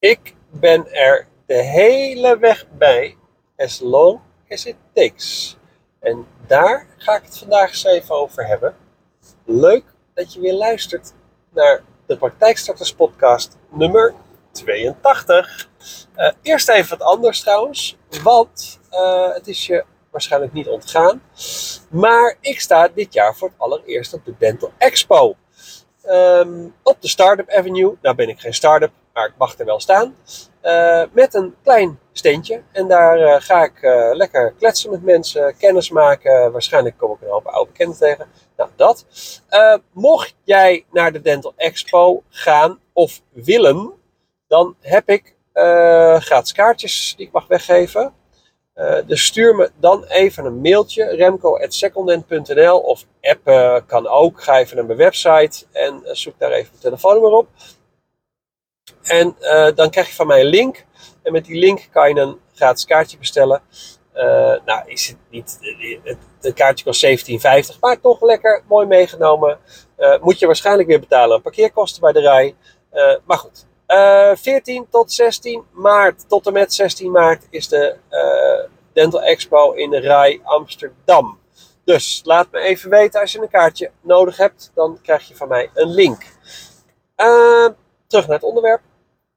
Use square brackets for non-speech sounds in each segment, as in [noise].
Ik ben er de hele weg bij, as long as it takes. En daar ga ik het vandaag eens even over hebben. Leuk dat je weer luistert naar de Praktijkstarters podcast nummer 82. Uh, eerst even wat anders trouwens, want uh, het is je waarschijnlijk niet ontgaan. Maar ik sta dit jaar voor het allereerst op de Dental Expo. Um, op de Startup Avenue. Nou ben ik geen startup, maar ik mag er wel staan. Uh, met een klein steentje. En daar uh, ga ik uh, lekker kletsen met mensen, kennis maken. Waarschijnlijk kom ik een hoop oude bekenden tegen. Nou, dat. mocht jij naar de Dental Expo gaan of willen, dan heb ik gratis kaartjes die ik mag weggeven. Uh, dus stuur me dan even een mailtje, remco.secondent.nl of appen kan ook. Ga even naar mijn website en uh, zoek daar even mijn telefoonnummer op. En uh, dan krijg je van mij een link. En met die link kan je een gratis kaartje bestellen. nou, is het niet, het, het kaartje kost 17,50, maar toch lekker mooi meegenomen. moet je waarschijnlijk weer betalen aan parkeerkosten bij de rij. maar goed, uh, 14 tot 16 maart, tot en met 16 maart, is de uh, Dental Expo in de Rij Amsterdam. Dus laat me even weten als je een kaartje nodig hebt, dan krijg je van mij een link. Uh, terug naar het onderwerp.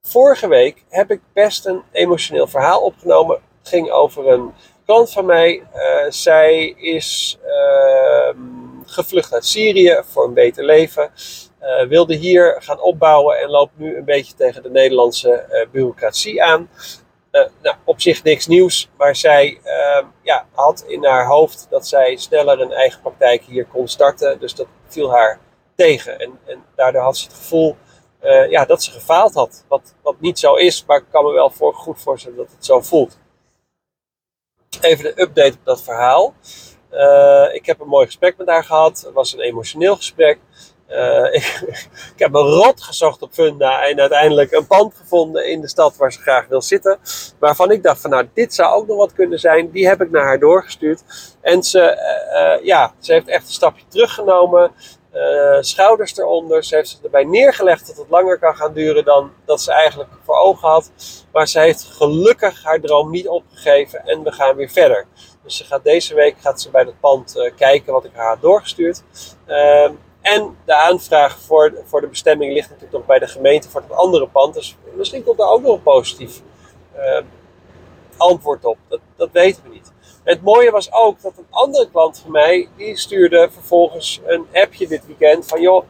Vorige week heb ik best een emotioneel verhaal opgenomen. Het ging over een klant van mij. Zij is ehm, gevlucht uit Syrië voor een beter leven. Uh, wilde hier gaan opbouwen en loopt nu een beetje tegen de Nederlandse uh, bureaucratie aan. Uh, nou, op zich niks nieuws, maar zij ehm, ja, had in haar hoofd dat zij sneller een eigen praktijk hier kon starten. Dus dat viel haar tegen. En, en daardoor had ze het gevoel ja, dat ze gefaald had. Wat, wat niet zo is, maar ik kan me wel voor, goed voorstellen dat het zo voelt. Even de update op dat verhaal. Ik heb een mooi gesprek met haar gehad. Het was een emotioneel gesprek. Uh, [laughs] ik, ik, heb me rot gezocht op Funda en uiteindelijk een pand gevonden in de stad waar ze graag wil zitten. Waarvan ik dacht van nou, dit zou ook nog wat kunnen zijn. Die heb ik naar haar doorgestuurd. En ze, uh, ja, ze heeft echt een stapje teruggenomen. Schouders eronder. Ze heeft zich erbij neergelegd dat het langer kan gaan duren dan dat ze eigenlijk voor ogen had. Maar ze heeft gelukkig haar droom niet opgegeven en we gaan weer verder. Dus ze gaat deze week gaat ze bij dat pand kijken wat ik haar had doorgestuurd. Ehm, en de aanvraag voor, voor de bestemming ligt natuurlijk nog bij de gemeente voor het andere pand. Dus misschien komt daar ook nog een positief uh, antwoord op. Dat, dat weten we niet. Het mooie was ook dat een andere klant van mij, die stuurde vervolgens een appje dit weekend van joh,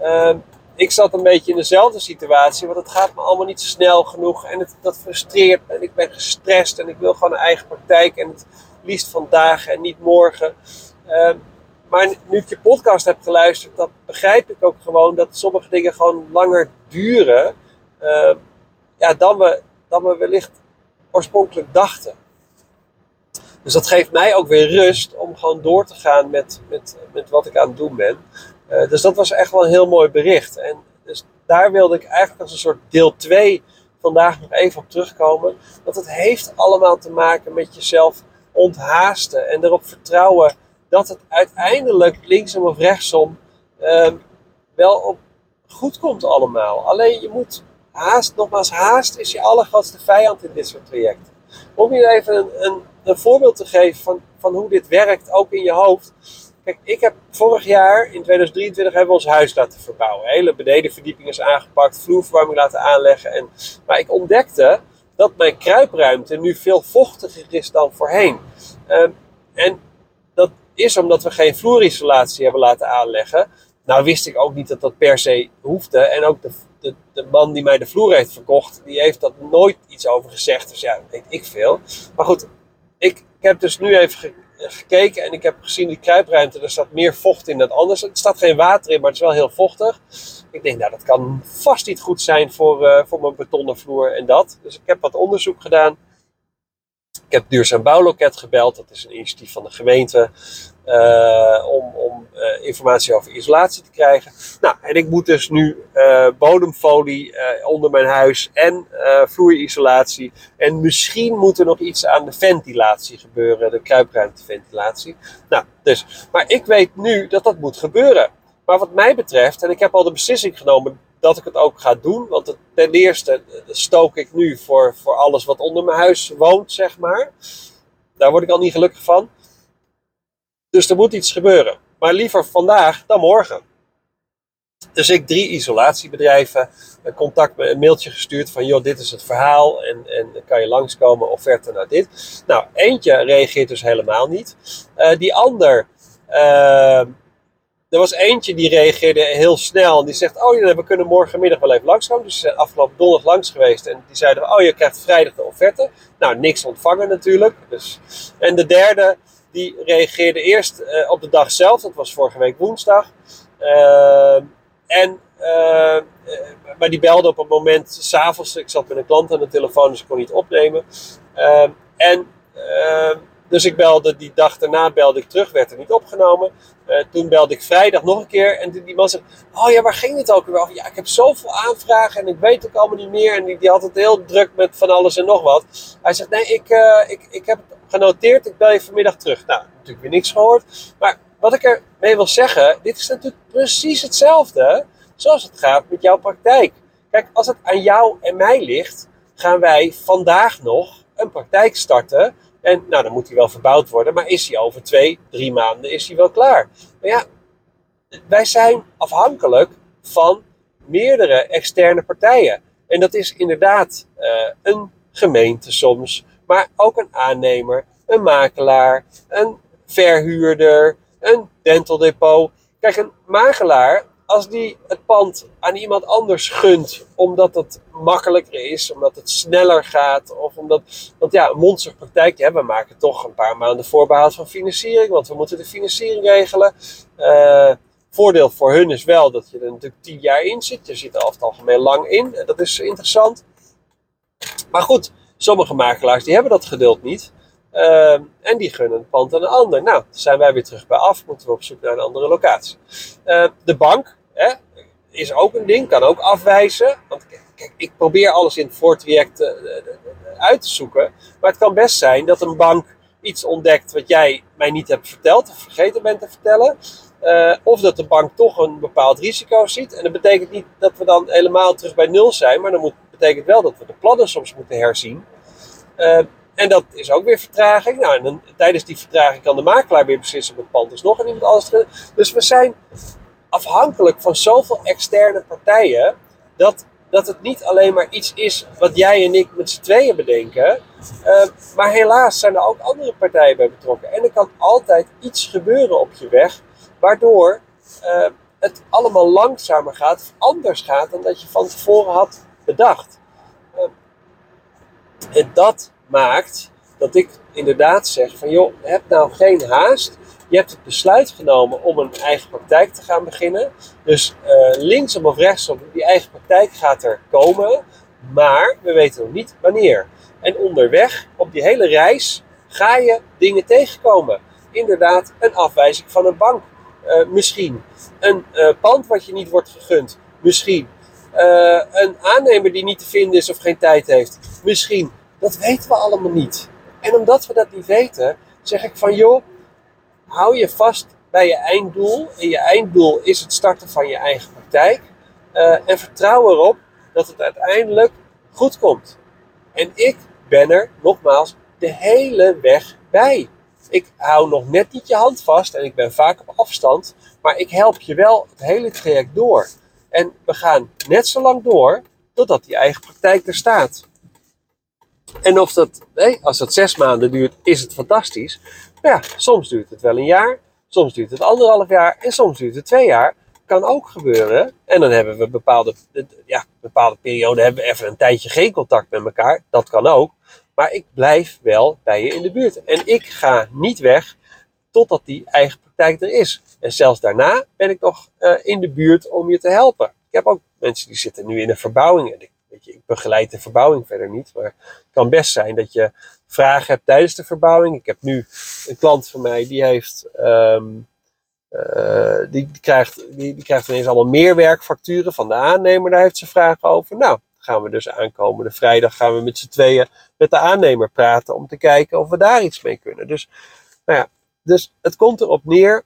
uh, ik zat een beetje in dezelfde situatie, want het gaat me allemaal niet snel genoeg en het, dat frustreert me en ik ben gestrest en ik wil gewoon een eigen praktijk en het liefst vandaag en niet morgen. Uh, maar nu ik je podcast heb geluisterd, dan begrijp ik ook gewoon dat sommige dingen gewoon langer duren uh, ja, dan, we, dan we wellicht oorspronkelijk dachten. Dus dat geeft mij ook weer rust om gewoon door te gaan met, met, met wat ik aan het doen ben. Uh, dus dat was echt wel een heel mooi bericht. En dus daar wilde ik eigenlijk als een soort deel 2 vandaag nog even op terugkomen. Want het heeft allemaal te maken met jezelf onthaasten en erop vertrouwen dat het uiteindelijk linksom of rechtsom uh, wel op goed komt allemaal. Alleen je moet haast, nogmaals, haast is je allergrootste vijand in dit soort trajecten. Om je even een, een, een voorbeeld te geven van, van hoe dit werkt, ook in je hoofd. Kijk, ik heb vorig jaar, in 2023, hebben we ons huis laten verbouwen. Hele benedenverdieping is aangepakt, vloerverwarming laten aanleggen. En, maar ik ontdekte dat mijn kruipruimte nu veel vochtiger is dan voorheen. Uh, en dat is omdat we geen vloerisolatie hebben laten aanleggen. Nou wist ik ook niet dat dat per se hoefde. En ook de, de, de man die mij de vloer heeft verkocht, die heeft dat nooit iets over gezegd. Dus ja, weet ik veel. Maar goed, ik, ik heb dus nu even gekeken en ik heb gezien die kruipruimte, er staat meer vocht in dan anders. Er staat geen water in, maar het is wel heel vochtig. Ik denk, nou dat kan vast niet goed zijn voor, uh, voor mijn betonnen vloer en dat. Dus ik heb wat onderzoek gedaan. Ik heb Duurzaam Bouwloket gebeld, dat is een initiatief van de gemeente, uh, om, om uh, informatie over isolatie te krijgen. Nou, en ik moet dus nu uh, bodemfolie onder mijn huis en vloerisolatie. En misschien moet er nog iets aan de ventilatie gebeuren, de kruipruimteventilatie. Nou, dus, maar ik weet nu dat dat moet gebeuren. Maar wat mij betreft, en ik heb al de beslissing genomen dat ik het ook ga doen. Want ten eerste stook ik nu voor, voor alles wat onder mijn huis woont, zeg maar. Daar word ik al niet gelukkig van. Dus er moet iets gebeuren. Maar liever vandaag dan morgen. Dus ik drie isolatiebedrijven contact met een mailtje gestuurd van joh, dit is het verhaal en, en kan je langskomen, offerte naar dit. Nou, eentje reageert dus helemaal niet. Uh, die ander, uh, er was eentje die reageerde heel snel en die zegt, oh ja, we kunnen morgenmiddag wel even langskomen. Dus ze zijn afgelopen donderdag langs geweest en die zeiden, oh je krijgt vrijdag de offerte. Nou, niks ontvangen natuurlijk. Dus. En de derde, die reageerde eerst uh, op de dag zelf, dat was vorige week woensdag. Uh, en, uh, maar die belde op een moment s'avonds. Ik zat met een klant aan de telefoon, dus ik kon niet opnemen. En dus ik belde die dag daarna belde ik terug, werd er niet opgenomen. Uh, toen belde ik vrijdag nog een keer en die man zei: Oh ja, waar ging het ook weer Ja, ik heb zoveel aanvragen en ik weet ook allemaal niet meer. En die, die had het heel druk met van alles en nog wat. Hij zegt: Nee, ik, uh, ik, ik heb het genoteerd, ik bel je vanmiddag terug. Nou, natuurlijk weer niks gehoord. Maar wat ik ermee wil zeggen, dit is natuurlijk precies hetzelfde zoals het gaat met jouw praktijk. Kijk, als het aan jou en mij ligt, gaan wij vandaag nog een praktijk starten. En nou, dan moet hij wel verbouwd worden, maar is hij over twee, drie maanden is hij wel klaar. Maar ja, wij zijn afhankelijk van meerdere externe partijen. En dat is inderdaad uh, een gemeente soms, maar ook een aannemer, een makelaar, een verhuurder, een dental depot. Kijk, een makelaar, als die het pand aan iemand anders gunt, omdat het makkelijker is, omdat het sneller gaat, of omdat, want ja, een monsterpraktijk, ja, we maken toch een paar maanden voorbehoud van financiering, want we moeten de financiering regelen. Uh, voordeel voor hun is wel dat je er natuurlijk tien jaar in zit. Je zit er over het algemeen lang in. En dat is interessant. Maar goed, sommige makelaars die hebben dat geduld niet. Uh, en die gunnen een pand aan een ander. Nou, zijn wij weer terug bij af. Moeten we op zoek naar een andere locatie. Uh, de bank hè, is ook een ding. Kan ook afwijzen. Want kijk, ik probeer alles in het voortraject uh, uit te zoeken. Maar het kan best zijn dat een bank iets ontdekt wat jij mij niet hebt verteld. Of vergeten bent te vertellen. Of dat de bank toch een bepaald risico ziet. En dat betekent niet dat we dan helemaal terug bij nul zijn. Maar dat moet, betekent wel dat we de plannen soms moeten herzien. Uh, en dat is ook weer vertraging. Nou, en tijdens die vertraging kan de makelaar weer beslissen op het pand is nog en iemand anders. Dus we zijn afhankelijk van zoveel externe partijen dat, dat het niet alleen maar iets is wat jij en ik met z'n tweeën bedenken. Uh, maar helaas zijn er ook andere partijen bij betrokken. En er kan altijd iets gebeuren op je weg, waardoor uh, het allemaal langzamer gaat of anders gaat dan dat je van tevoren had bedacht. Uh, en dat maakt dat ik inderdaad zeg van joh, heb nou geen haast. Je hebt het besluit genomen om een eigen praktijk te gaan beginnen. Dus uh, linksom of rechtsom, die eigen praktijk gaat er komen. Maar we weten nog niet wanneer. En onderweg, op die hele reis, ga je dingen tegenkomen. Inderdaad, een afwijzing van een bank. Uh, misschien. Een uh, pand wat je niet wordt gegund. Misschien. een aannemer die niet te vinden is of geen tijd heeft. Misschien. Dat weten we allemaal niet. En omdat we dat niet weten, zeg ik van joh, hou je vast bij je einddoel. En je einddoel is het starten van je eigen praktijk. Uh, en vertrouw erop dat het uiteindelijk goed komt. En ik ben er nogmaals de hele weg bij. Ik hou nog net niet je hand vast en ik ben vaak op afstand, maar ik help je wel het hele traject door. En we gaan net zo lang door totdat die eigen praktijk er staat. En of dat, als dat zes maanden duurt, is het fantastisch. Maar ja, soms duurt het wel een jaar, soms duurt het anderhalf jaar en soms duurt het twee jaar. Kan ook gebeuren. En dan hebben we bepaalde, ja, bepaalde perioden hebben we even een tijdje geen contact met elkaar. Dat kan ook. Maar ik blijf wel bij je in de buurt. En ik ga niet weg totdat die eigen praktijk er is. En zelfs daarna ben ik nog uh, in de buurt om je te helpen. Ik heb ook mensen die zitten nu in een verbouwing. En Ik begeleid de verbouwing verder niet. Maar het kan best zijn dat je vragen hebt tijdens de verbouwing. Ik heb nu een klant van mij die heeft. Um, uh, die, krijgt, die, krijgt ineens allemaal meerwerkfacturen van de aannemer. Daar heeft ze vragen over. Nou, gaan we dus aankomende vrijdag gaan we met z'n tweeën met de aannemer praten om te kijken of we daar iets mee kunnen. Dus, nou ja, dus het komt erop neer.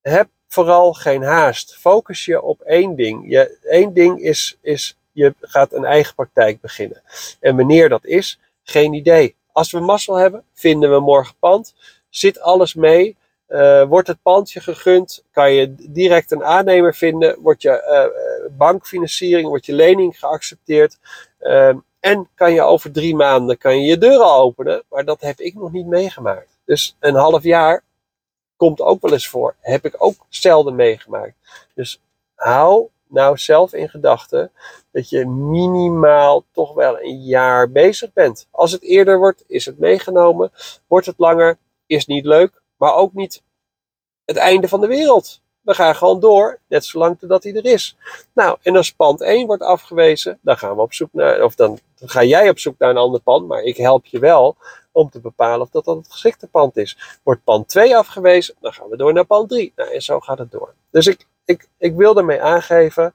Heb vooral geen haast. Focus je op één ding. Je, één ding is, is, je gaat een eigen praktijk beginnen. En wanneer dat is, geen idee. Als we mazzel hebben, vinden we morgen pand. Zit alles mee? Uh, wordt het pandje gegund? Kan je direct een aannemer vinden? Wordt je uh, bankfinanciering, wordt je lening geaccepteerd? Uh, en kan je over drie maanden kan je, je deuren openen? Maar dat heb ik nog niet meegemaakt. Dus een half jaar komt ook wel eens voor. Heb ik ook zelden meegemaakt. Dus hou nou zelf in gedachten dat je minimaal toch wel een jaar bezig bent. Als het eerder wordt, is het meegenomen. Wordt het langer, is niet leuk, maar ook niet het einde van de wereld. We gaan gewoon door, net zolang totdat hij er is. Nou, en als pand 1 wordt afgewezen, dan gaan we op zoek naar, of dan ga jij op zoek naar een ander pand, maar ik help je wel om te bepalen of dat dan het geschikte pand is. Wordt pand 2 afgewezen, dan gaan we door naar pand 3. Nou, en zo gaat het door. Dus ik, ik, ik wil daarmee aangeven,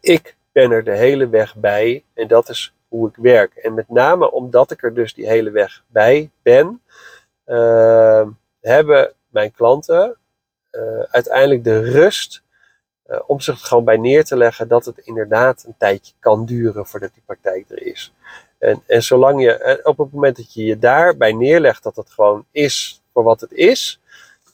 ik ben er de hele weg bij en dat is hoe ik werk. En met name omdat ik er dus die hele weg bij ben, uh, hebben mijn klanten uh, uiteindelijk de rust uh, om zich gewoon bij neer te leggen dat het inderdaad een tijdje kan duren voordat die praktijk er is. En, en zolang je, eh, op het moment dat je je daarbij neerlegt dat het gewoon is voor wat het is,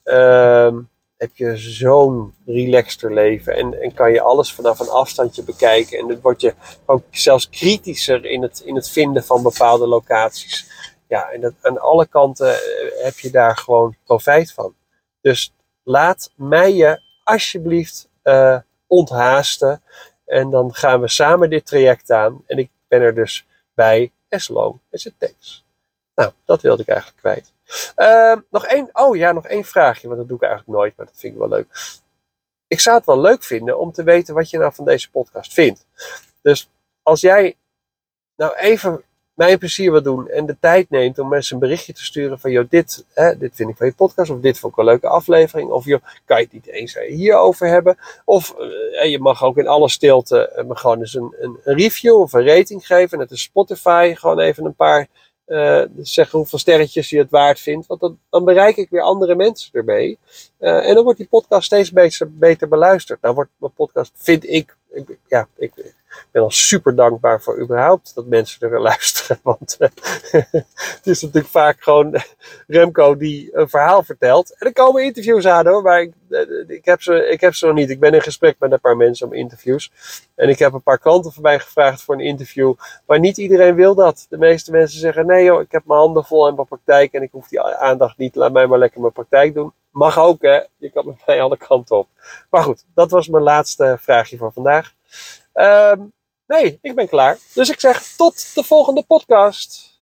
uh, heb je zo'n relaxter leven en, en kan je alles vanaf een afstandje bekijken. En dan word je ook zelfs kritischer in het, in het vinden van bepaalde locaties. Ja, en dat, aan alle kanten heb je daar gewoon profijt van. Dus laat mij je alsjeblieft uh, onthaasten. En dan gaan we samen dit traject aan. En ik ben er dus bij as long as it. Nou, dat wilde ik eigenlijk kwijt. Uh, nog één, oh ja, nog één vraagje, want dat doe ik eigenlijk nooit, maar dat vind ik wel leuk. Ik zou het wel leuk vinden om te weten wat je nou van deze podcast vindt. Dus als jij nou even mij plezier wil doen en de tijd neemt om mensen een berichtje te sturen van, joh, dit, hè, dit vind ik van je podcast, of dit vond ik een leuke aflevering, of joh, kan je het niet eens hierover hebben, of uh, je mag ook in alle stilte uh, me gewoon eens een, een, review of een rating geven, net als Spotify, gewoon even een paar, uh, zeggen hoeveel sterretjes je het waard vindt, want dan, dan bereik ik weer andere mensen ermee, en dan wordt die podcast steeds beter, beluisterd. Nou wordt mijn podcast, vind ik, ik ja, ik ben al super dankbaar voor überhaupt dat mensen er luisteren. [laughs] Want uh, het is natuurlijk vaak gewoon Remco die een verhaal vertelt. En er komen interviews aan hoor, maar ik, eh, ik, heb ze, ik heb ze nog niet. Ik ben in gesprek met een paar mensen om interviews. En ik heb een paar klanten voorbij gevraagd voor een interview. Maar niet iedereen wil dat. De meeste mensen zeggen: nee joh, ik heb mijn handen vol in mijn praktijk en ik hoef die aandacht niet. Laat mij maar lekker mijn praktijk doen. Mag ook hè, je kan met mij alle kanten op. Maar goed, dat was mijn laatste vraagje voor vandaag. Um, nee, ik ben klaar. Dus ik zeg tot de volgende podcast.